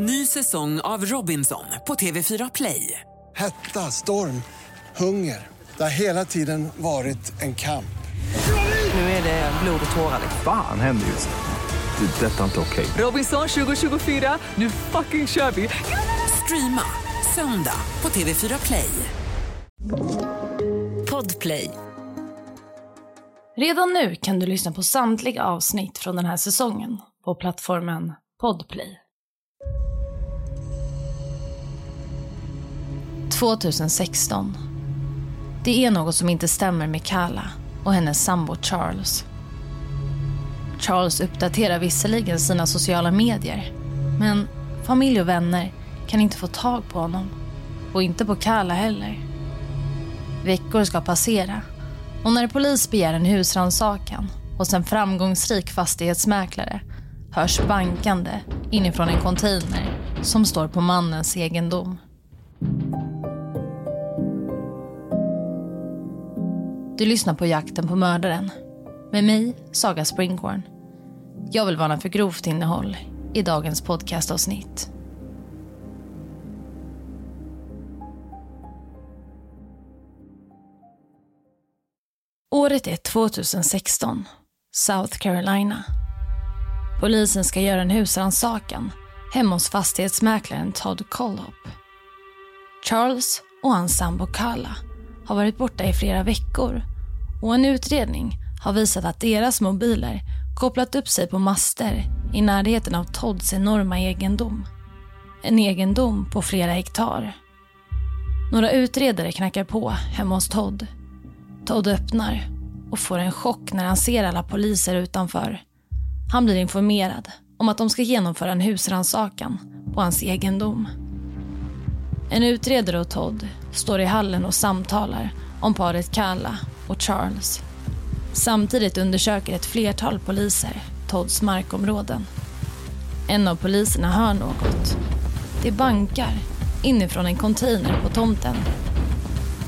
Ny säsong av Robinson på TV4 Play. Hetta, storm, hunger. Det har hela tiden varit en kamp. Nu är det blod och tårar. Fan händer just nu. Det. är Detta är inte okej. Robinson 2024, nu fucking kör vi! Streama söndag på TV4 Play. Podplay. Redan nu kan du lyssna på samtliga avsnitt från den här säsongen på plattformen Podplay. 2016. Det är något som inte stämmer med Kala och hennes sambo Charles. Charles uppdaterar visserligen sina sociala medier, men familj och vänner kan inte få tag på honom. Och inte på Kala heller. Veckor ska passera och när polis begär en husrannsakan hos en framgångsrik fastighetsmäklare hörs bankande inifrån en container som står på mannens egendom. Du lyssnar på Jakten på mördaren med mig, Saga Springhorn. Jag vill varna för grovt innehåll i dagens podcastavsnitt. Året är 2016, South Carolina. Polisen ska göra en husrannsakan hemma hos fastighetsmäklaren Todd Collop. Charles och hans sambo Kala har varit borta i flera veckor och en utredning har visat att deras mobiler kopplat upp sig på master i närheten av Todds enorma egendom. En egendom på flera hektar. Några utredare knackar på hemma hos Todd. Todd öppnar och får en chock när han ser alla poliser utanför. Han blir informerad om att de ska genomföra en husrannsakan på hans egendom. En utredare och Todd står i hallen och samtalar om paret Kala och Charles. Samtidigt undersöker ett flertal poliser Todds markområden. En av poliserna hör något. Det bankar inifrån en container på tomten.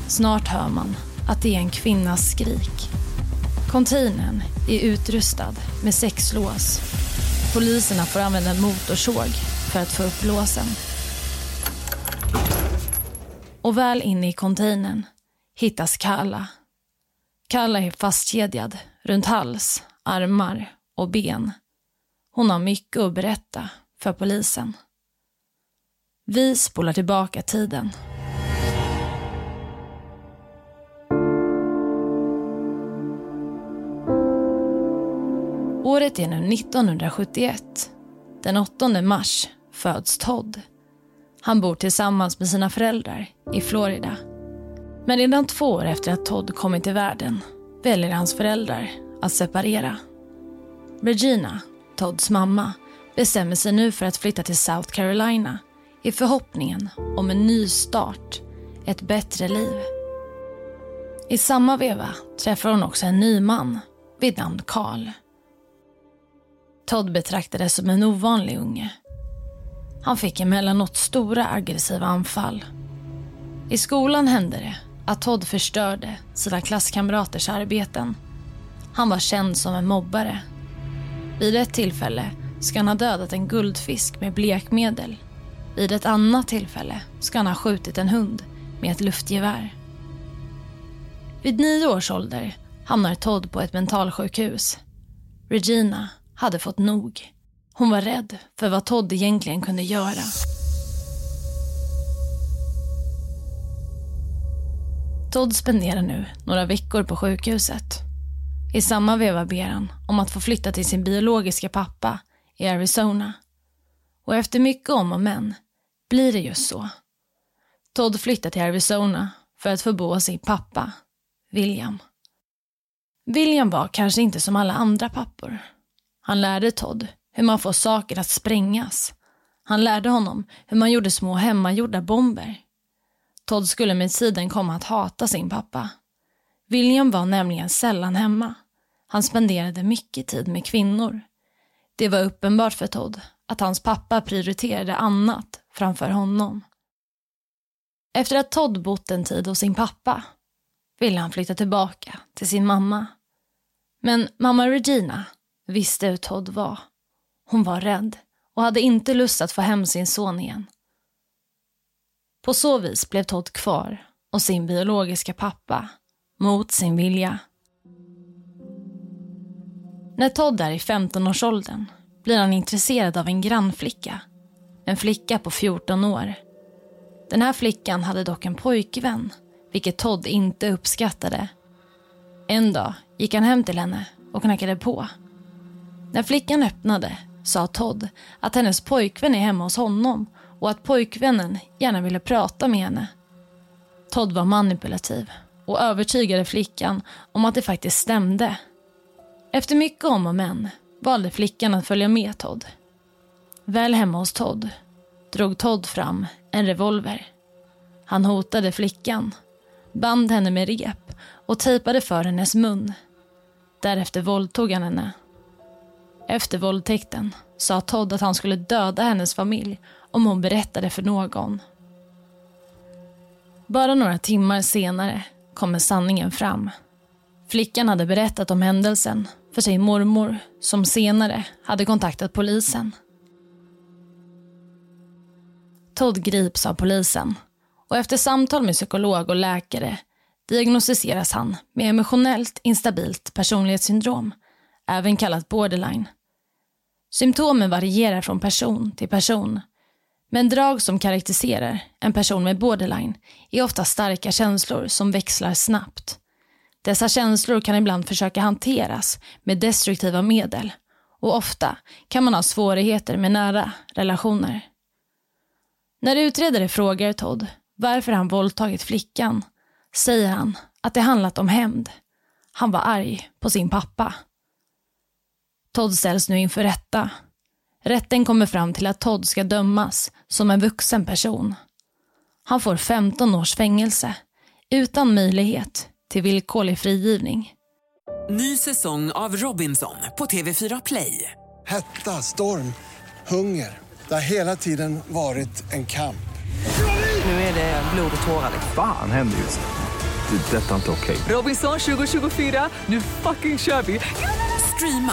Snart hör man att det är en kvinnas skrik. Containern är utrustad med sex lås. Poliserna får använda en motorsåg för att få upp låsen. Och väl inne i containern hittas Kalla. Kalla är fastkedjad runt hals, armar och ben. Hon har mycket att berätta för polisen. Vi spolar tillbaka tiden. Året är nu 1971. Den 8 mars föds Todd. Han bor tillsammans med sina föräldrar i Florida. Men redan två år efter att Todd kommit till världen väljer hans föräldrar att separera. Regina, Todds mamma, bestämmer sig nu för att flytta till South Carolina i förhoppningen om en ny start, ett bättre liv. I samma veva träffar hon också en ny man vid namn Carl. Todd betraktades som en ovanlig unge. Han fick emellanåt stora aggressiva anfall. I skolan hände det att Todd förstörde sina klasskamraters arbeten. Han var känd som en mobbare. Vid ett tillfälle ska han ha dödat en guldfisk med blekmedel. Vid ett annat tillfälle ska han ha skjutit en hund med ett luftgevär. Vid nio års ålder hamnar Todd på ett mentalsjukhus. Regina hade fått nog. Hon var rädd för vad Todd egentligen kunde göra. Todd spenderar nu några veckor på sjukhuset. I samma veva ber han om att få flytta till sin biologiska pappa i Arizona. Och efter mycket om och men blir det just så. Todd flyttar till Arizona för att få bo hos sin pappa, William. William var kanske inte som alla andra pappor. Han lärde Todd hur man får saker att sprängas. Han lärde honom hur man gjorde små hemmagjorda bomber. Todd skulle med tiden komma att hata sin pappa. William var nämligen sällan hemma. Han spenderade mycket tid med kvinnor. Det var uppenbart för Todd att hans pappa prioriterade annat framför honom. Efter att Todd bott en tid hos sin pappa ville han flytta tillbaka till sin mamma. Men mamma Regina visste hur Todd var. Hon var rädd och hade inte lust att få hem sin son igen. På så vis blev Todd kvar och sin biologiska pappa, mot sin vilja. När Todd är i 15-årsåldern blir han intresserad av en grannflicka. En flicka på 14 år. Den här flickan hade dock en pojkvän, vilket Todd inte uppskattade. En dag gick han hem till henne och knackade på. När flickan öppnade sa Todd att hennes pojkvän är hemma hos honom och att pojkvännen gärna ville prata med henne. Todd var manipulativ och övertygade flickan om att det faktiskt stämde. Efter mycket om och men valde flickan att följa med Todd. Väl hemma hos Todd drog Todd fram en revolver. Han hotade flickan, band henne med rep och tejpade för hennes mun. Därefter våldtog han henne. Efter våldtäkten sa Todd att han skulle döda hennes familj om hon berättade för någon. Bara några timmar senare kommer sanningen fram. Flickan hade berättat om händelsen för sin mormor som senare hade kontaktat polisen. Todd grips av polisen och efter samtal med psykolog och läkare diagnostiseras han med emotionellt instabilt personlighetssyndrom, även kallat borderline. Symptomen varierar från person till person men drag som karaktäriserar en person med borderline är ofta starka känslor som växlar snabbt. Dessa känslor kan ibland försöka hanteras med destruktiva medel och ofta kan man ha svårigheter med nära relationer. När utredare frågar Todd varför han våldtagit flickan säger han att det handlat om hämnd. Han var arg på sin pappa. Todd ställs nu inför rätta Rätten kommer fram till att Todd ska dömas som en vuxen person. Han får 15 års fängelse utan möjlighet till villkorlig frigivning. Ny säsong av Robinson på TV4 Play. Hetta, storm, hunger. Det har hela tiden varit en kamp. Nu är det blod och tårar. Fan händer just nu. Det. är Detta är inte okej. Robinson 2024, nu fucking kör vi! Streama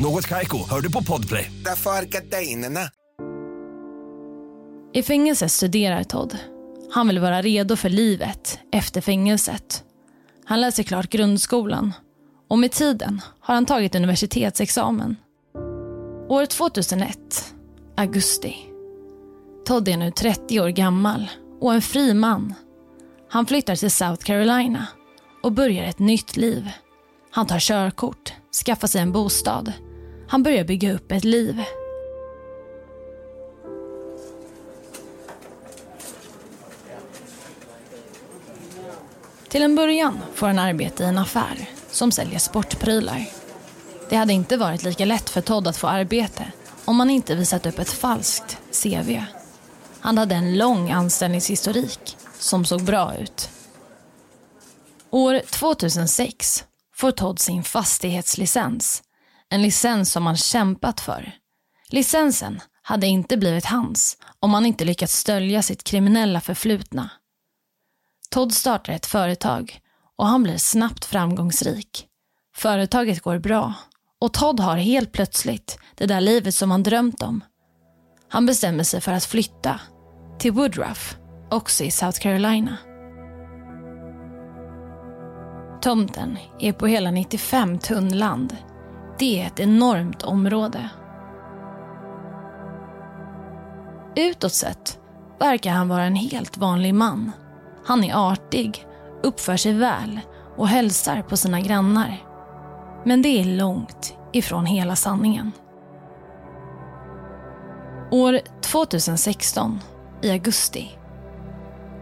Något Kaiko, hör du på Podplay. Därför är gardinerna. I fängelset studerar Todd. Han vill vara redo för livet efter fängelset. Han läser klart grundskolan och med tiden har han tagit universitetsexamen. År 2001, augusti. Todd är nu 30 år gammal och en fri man. Han flyttar till South Carolina och börjar ett nytt liv. Han tar körkort, skaffar sig en bostad. Han börjar bygga upp ett liv. Till en början får han arbete i en affär som säljer sportprylar. Det hade inte varit lika lätt för Todd att få arbete om han inte visat upp ett falskt CV. Han hade en lång anställningshistorik som såg bra ut. År 2006 får Todd sin fastighetslicens. En licens som han kämpat för. Licensen hade inte blivit hans om han inte lyckats stölja sitt kriminella förflutna. Todd startar ett företag och han blir snabbt framgångsrik. Företaget går bra och Todd har helt plötsligt det där livet som han drömt om. Han bestämmer sig för att flytta till Woodruff, också i South Carolina. Tomten är på hela 95 tunnland. Det är ett enormt område. Utåt sett verkar han vara en helt vanlig man. Han är artig, uppför sig väl och hälsar på sina grannar. Men det är långt ifrån hela sanningen. År 2016, i augusti.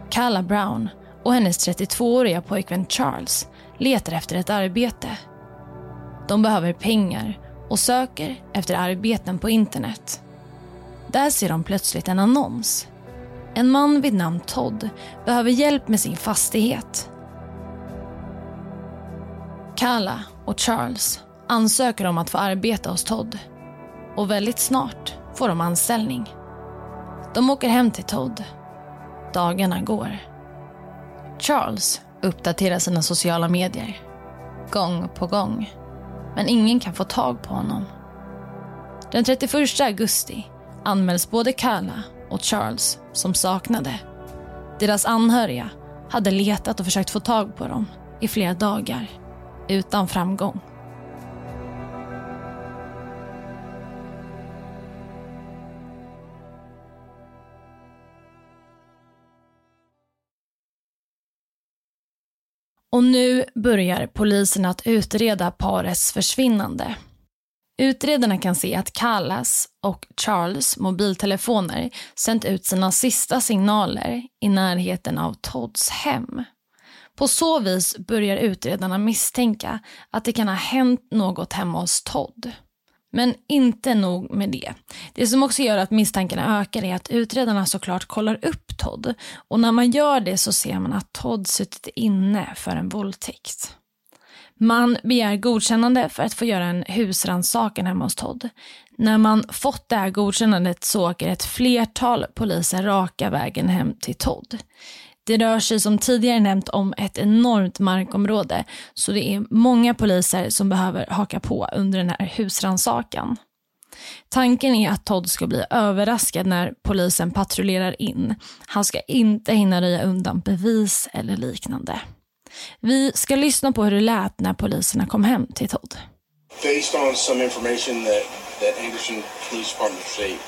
Kalla Brown och hennes 32-åriga pojkvän Charles letar efter ett arbete. De behöver pengar och söker efter arbeten på internet. Där ser de plötsligt en annons. En man vid namn Todd behöver hjälp med sin fastighet. Kala och Charles ansöker om att få arbeta hos Todd. Och väldigt snart får de anställning. De åker hem till Todd. Dagarna går. Charles uppdaterar sina sociala medier. Gång på gång. Men ingen kan få tag på honom. Den 31 augusti anmäls både Kala och Charles som saknade. Deras anhöriga hade letat och försökt få tag på dem i flera dagar utan framgång. Och nu börjar polisen att utreda parets försvinnande. Utredarna kan se att Callas och Charles mobiltelefoner sänt ut sina sista signaler i närheten av Todds hem. På så vis börjar utredarna misstänka att det kan ha hänt något hemma hos Todd. Men inte nog med det. Det som också gör att misstankarna ökar är att utredarna såklart kollar upp Todd. Och när man gör det så ser man att Todd suttit inne för en våldtäkt. Man begär godkännande för att få göra en husrannsakan hemma hos Todd. När man fått det här godkännandet så åker ett flertal poliser raka vägen hem till Todd. Det rör sig som tidigare nämnt om ett enormt markområde så det är många poliser som behöver haka på under den här husransakan. Tanken är att Todd ska bli överraskad när polisen patrullerar in. Han ska inte hinna röja undan bevis eller liknande. Vi ska lyssna på hur det lät när poliserna kom hem till Todd. Based on some information that, that Anderson Police Department received,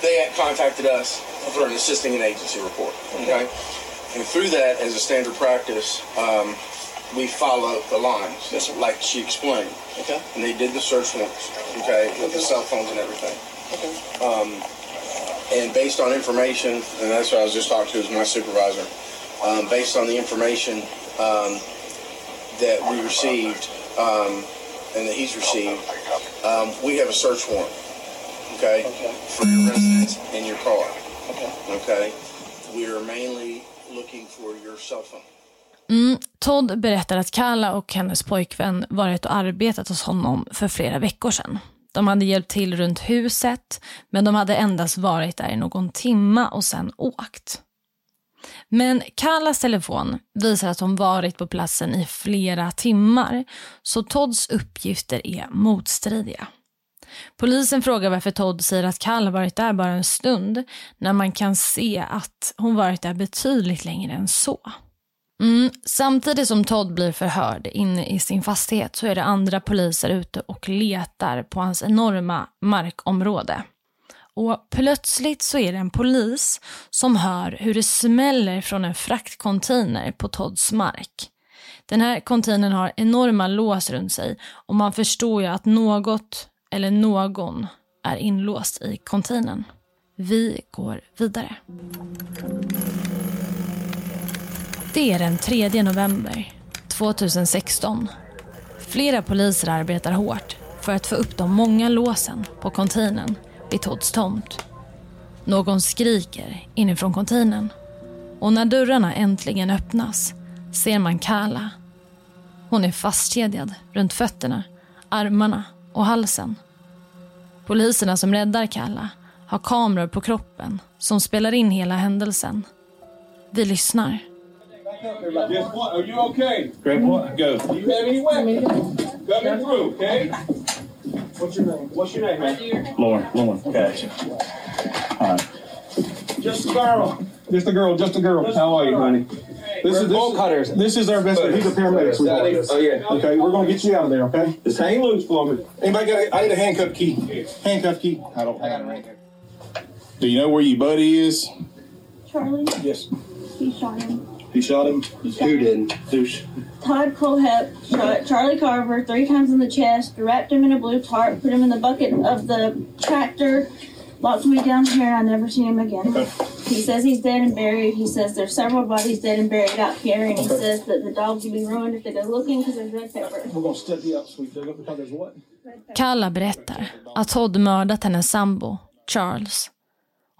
they had contacted us for an assisting an agency report. Okay? And through that, as a standard practice, um, we follow the lines, yes, like she explained. Okay. And they did the search warrants, okay, with the cell phones and everything. Okay. Um, and based on information, and that's what I was just talking to is my supervisor, um, based on the information um, that we received um, and that he's received, um, we have a search warrant, okay, Okay. for your residence and your car, Okay. okay. We are mainly looking for your cell phone. Mm, Todd berättar att Kala och hennes pojkvän varit och arbetat hos honom för flera veckor sedan. De hade hjälpt till runt huset, men de hade endast varit där i någon timma och sen åkt. Men Kalas telefon visar att hon varit på platsen i flera timmar, så Todds uppgifter är motstridiga. Polisen frågar varför Todd säger att Kall varit där bara en stund, när man kan se att hon varit där betydligt längre än så. Mm. Samtidigt som Todd blir förhörd inne i sin fastighet så är det andra poliser ute och letar på hans enorma markområde. Och plötsligt så är det en polis som hör hur det smäller från en fraktcontainer på Todds mark. Den här containern har enorma lås runt sig och man förstår ju att något eller någon är inlåst i containern. Vi går vidare. Det är den 3 november 2016. Flera poliser arbetar hårt för att få upp de många låsen på containern vid Todds tomt. Någon skriker inifrån containern och när dörrarna äntligen öppnas ser man Kala. Hon är fastkedjad runt fötterna, armarna och halsen. Poliserna som räddar Kalla har kameror på kroppen som spelar in hela händelsen. Vi lyssnar. Are you okay? Grab what? Go. You have any weapons? Coming through, okay? What's your name? What's your name, man? Lauren, Lauren, gotcha. All right. Just a girl. Just a girl. Just a girl. How are you, honey? This is bolt cutters. This is our best. He's a paramedic. We call this. Oh, yeah. Okay, we're gonna get you out of there. Okay. Just hang loose for me. Anybody got? A, I need a handcuff key. Handcuff key. I don't. I got it right here. Do you know where your buddy is? Charlie, Yes. he shot him. He shot him. Who did? Who? sh- Todd Colehep shot Charlie Carver three times in the chest, wrapped him in a blue tarp, put him in the bucket of the tractor, locked me down here, and I never seen him again. He says he's dead and buried. He says there's several bodies dead and buried out here, and he says that the dogs will be ruined if they go looking because there's red pepper. We're gonna step you up, sweet because there's what? Kalla berättar att Todd mördat hennes sambo, Charles,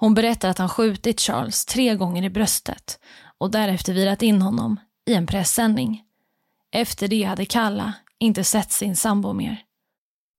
Hon berättar att han skjutit Charles tre gånger i bröstet och därefter virat in honom i en pressändning. Efter det hade Kalla inte sett sin sambo mer.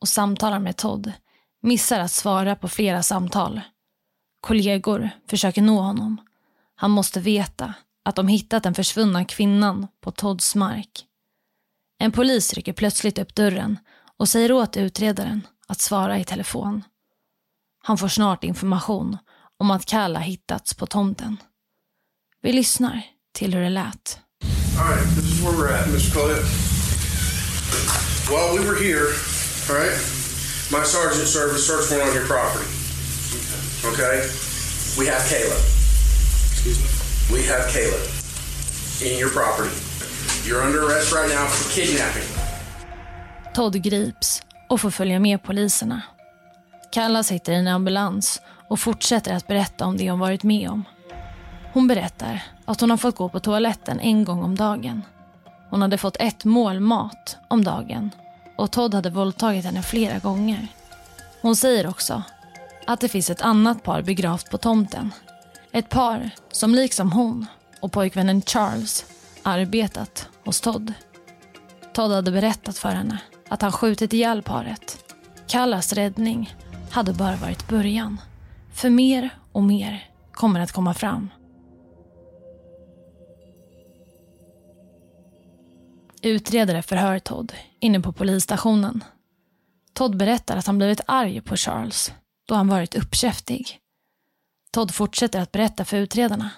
och samtalar med Todd missar att svara på flera samtal. Kollegor försöker nå honom. Han måste veta att de hittat den försvunna kvinnan på Todds mark. En polis rycker plötsligt upp dörren och säger åt utredaren att svara i telefon. Han får snart information om att Kalla hittats på tomten. Vi lyssnar till hur det lät. All right, this is where we're at, Mr. Collette. While we were here, all right, my sergeant served a search warrant on your property. Okay? We have Caleb. Excuse me? We have Caleb in your property. You're under arrest right now for kidnapping. Todd grips och får följa med poliserna. Kalla sitter i en ambulans och fortsätter att berätta om det hon varit med om. Hon berättar att hon har fått gå på toaletten en gång om dagen. Hon hade fått ett mål mat om dagen och Todd hade våldtagit henne flera gånger. Hon säger också att det finns ett annat par begravt på tomten. Ett par som liksom hon och pojkvännen Charles arbetat hos Todd. Todd hade berättat för henne att han skjutit ihjäl paret. Kallas räddning hade bara varit början. För mer och mer kommer att komma fram. Utredare förhör Todd inne på polisstationen. Todd berättar att han blivit arg på Charles då han varit uppkäftig. Todd fortsätter att berätta för utredarna.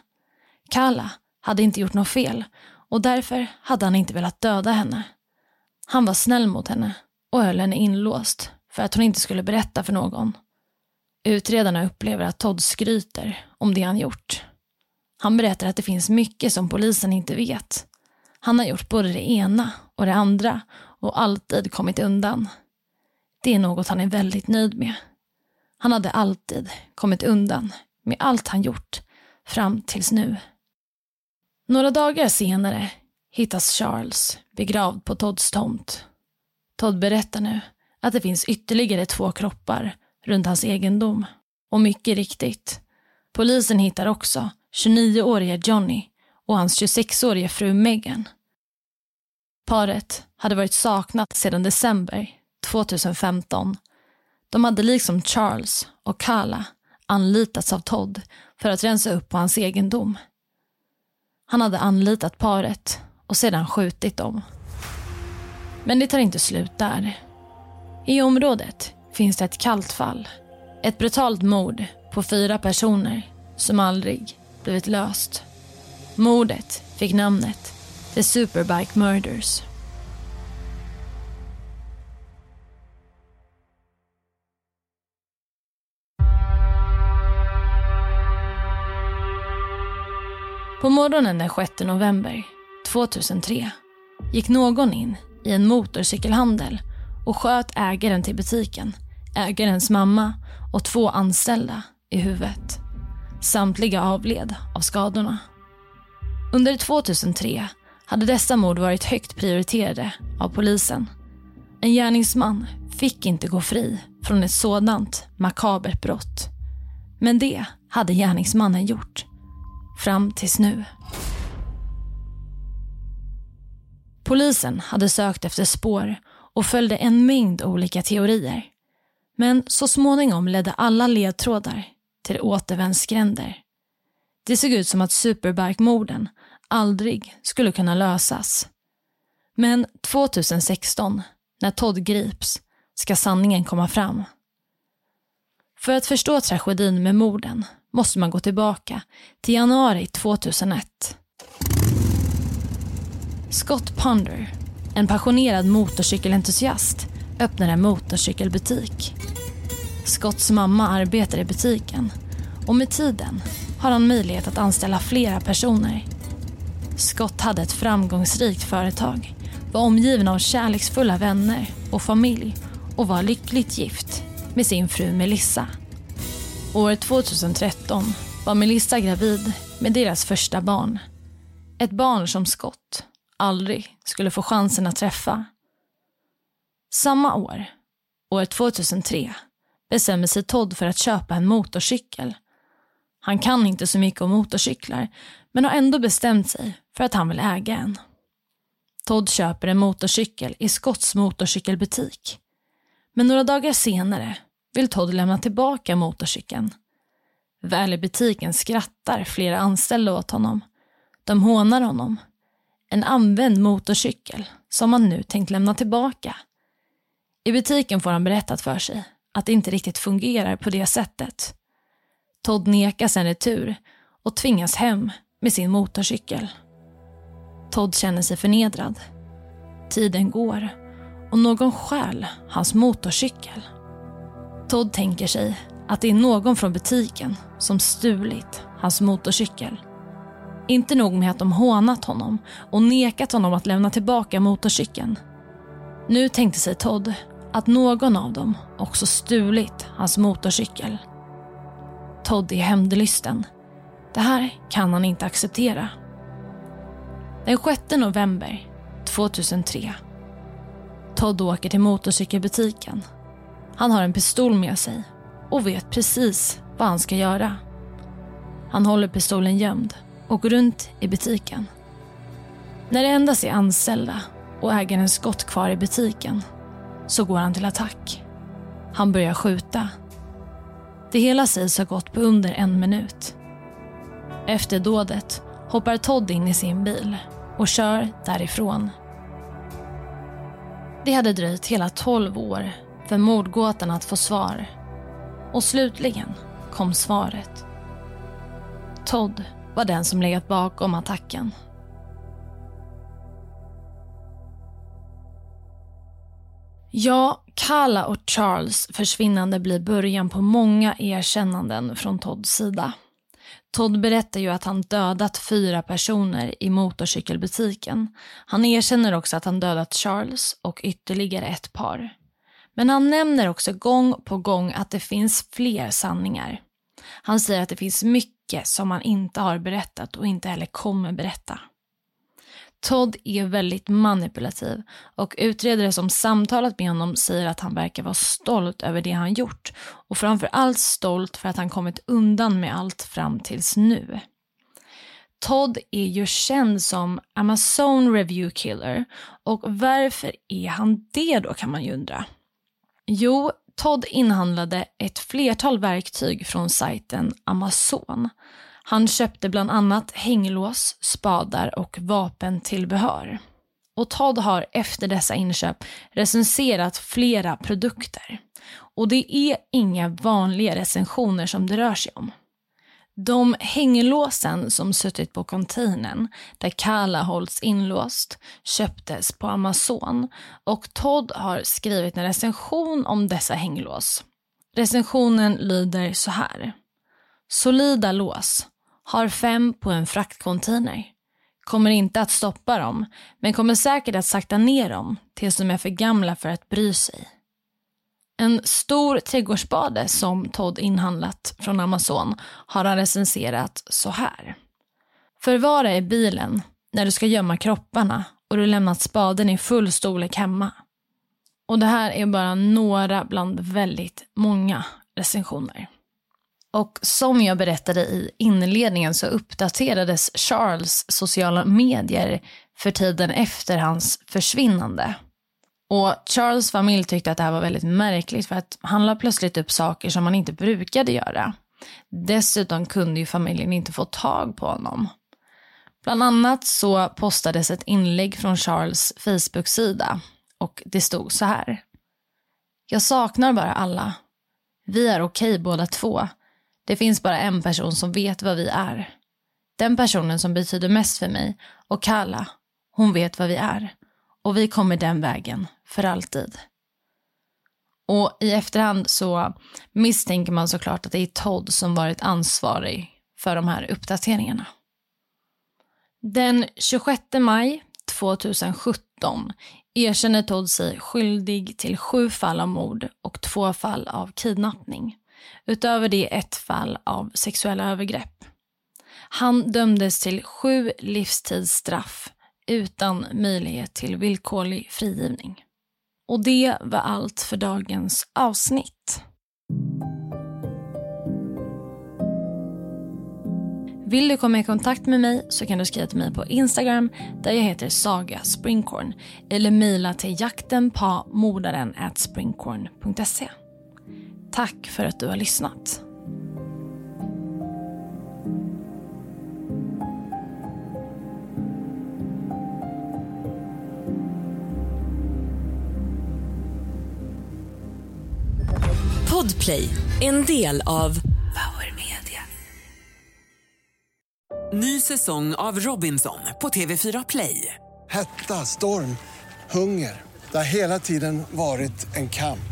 Kala hade inte gjort något fel och därför hade han inte velat döda henne. Han var snäll mot henne och höll henne inlåst för att hon inte skulle berätta för någon. Utredarna upplever att Todd skryter om det han gjort. Han berättar att det finns mycket som polisen inte vet. Han har gjort både det ena och det andra och alltid kommit undan. Det är något han är väldigt nöjd med. Han hade alltid kommit undan med allt han gjort fram tills nu. Några dagar senare hittas Charles begravd på Todds tomt. Todd berättar nu att det finns ytterligare två kroppar runt hans egendom. Och mycket riktigt, polisen hittar också 29-årige Johnny och hans 26-årige fru Megan. Paret hade varit saknat sedan december 2015. De hade liksom Charles och Kala anlitats av Todd för att rensa upp på hans egendom. Han hade anlitat paret och sedan skjutit dem. Men det tar inte slut där. I området finns det ett kallt fall. Ett brutalt mord på fyra personer som aldrig blivit löst. Mordet fick namnet The Superbike Murders. På morgonen den 6 november 2003 gick någon in i en motorcykelhandel och sköt ägaren till butiken, ägarens mamma och två anställda i huvudet. Samtliga avled av skadorna. Under 2003 hade dessa mord varit högt prioriterade av polisen. En gärningsman fick inte gå fri från ett sådant makabert brott. Men det hade gärningsmannen gjort. Fram tills nu. Polisen hade sökt efter spår och följde en mängd olika teorier. Men så småningom ledde alla ledtrådar till återvändsgränder. Det såg ut som att Superbike-morden aldrig skulle kunna lösas. Men 2016, när Todd grips, ska sanningen komma fram. För att förstå tragedin med morden måste man gå tillbaka till januari 2001. Scott Ponder, en passionerad motorcykelentusiast, öppnar en motorcykelbutik. Scotts mamma arbetar i butiken och med tiden har han möjlighet att anställa flera personer. Scott hade ett framgångsrikt företag, var omgiven av kärleksfulla vänner och familj och var lyckligt gift med sin fru Melissa. År 2013 var Melissa gravid med deras första barn. Ett barn som Scott aldrig skulle få chansen att träffa. Samma år, år 2003, bestämmer sig Todd för att köpa en motorcykel. Han kan inte så mycket om motorcyklar, men har ändå bestämt sig för att han vill äga en. Todd köper en motorcykel i Scotts motorcykelbutik. Men några dagar senare vill Todd lämna tillbaka motorcykeln. Väl i butiken skrattar flera anställda åt honom. De hånar honom. En använd motorcykel som han nu tänkt lämna tillbaka. I butiken får han berättat för sig att det inte riktigt fungerar på det sättet. Todd nekas en retur och tvingas hem med sin motorcykel. Todd känner sig förnedrad. Tiden går och någon stjäl hans motorcykel. Todd tänker sig att det är någon från butiken som stulit hans motorcykel. Inte nog med att de hånat honom och nekat honom att lämna tillbaka motorcykeln. Nu tänkte sig Todd att någon av dem också stulit hans motorcykel. Todd är hämndlysten. Det här kan han inte acceptera. Den 6 november 2003. Todd åker till motorcykelbutiken. Han har en pistol med sig och vet precis vad han ska göra. Han håller pistolen gömd och går runt i butiken. När det endast är anställda och ägaren skott kvar i butiken så går han till attack. Han börjar skjuta. Det hela sägs ha gått på under en minut. Efter dådet hoppar Todd in i sin bil och kör därifrån. Det hade dröjt hela 12 år för mordgåtan att få svar. Och slutligen kom svaret. Todd var den som legat bakom attacken. Ja, Kala och Charles försvinnande blir början på många erkännanden från Todds sida. Todd berättar ju att han dödat fyra personer i motorcykelbutiken. Han erkänner också att han dödat Charles och ytterligare ett par. Men han nämner också gång på gång att det finns fler sanningar. Han säger att det finns mycket som han inte har berättat och inte heller kommer berätta. Todd är väldigt manipulativ och utredare som samtalat med honom säger att han verkar vara stolt över det han gjort och framförallt stolt för att han kommit undan med allt fram tills nu. Todd är ju känd som Amazon Review Killer och varför är han det då kan man ju undra. Jo, Todd inhandlade ett flertal verktyg från sajten Amazon. Han köpte bland annat hänglås, spadar och vapentillbehör. Och Todd har efter dessa inköp recenserat flera produkter. Och det är inga vanliga recensioner som det rör sig om. De hänglåsen som suttit på containern där Kala hålls inlåst köptes på Amazon och Todd har skrivit en recension om dessa hänglås. Recensionen lyder så här. Solida lås. Har fem på en fraktcontainer. Kommer inte att stoppa dem, men kommer säkert att sakta ner dem tills de är för gamla för att bry sig. En stor trädgårdsspade som Todd inhandlat från Amazon har han recenserat så här. Förvara i bilen när du ska gömma kropparna och du lämnat spaden i full storlek hemma. Och det här är bara några bland väldigt många recensioner. Och som jag berättade i inledningen så uppdaterades Charles sociala medier för tiden efter hans försvinnande. Och Charles familj tyckte att det här var väldigt märkligt för att han la plötsligt upp saker som han inte brukade göra. Dessutom kunde ju familjen inte få tag på honom. Bland annat så postades ett inlägg från Charles Facebook-sida och det stod så här. Jag saknar bara alla. Vi är okej båda två. Det finns bara en person som vet vad vi är. Den personen som betyder mest för mig och Kala, hon vet vad vi är. Och vi kommer den vägen för alltid. Och i efterhand så misstänker man såklart att det är Todd som varit ansvarig för de här uppdateringarna. Den 26 maj 2017 erkänner Todd sig skyldig till sju fall av mord och två fall av kidnappning. Utöver det ett fall av sexuella övergrepp. Han dömdes till sju livstidsstraff utan möjlighet till villkorlig frigivning. Och det var allt för dagens avsnitt. Vill du komma i kontakt med mig så kan du skriva till mig på Instagram där jag heter Saga Springkorn eller mejla till jaktenpamordaren springkorn.se. Tack för att du har lyssnat. Podplay, en del av Power Media. Ny säsong av Robinson på TV4 Play. Hetta, storm, hunger. Det har hela tiden varit en kamp.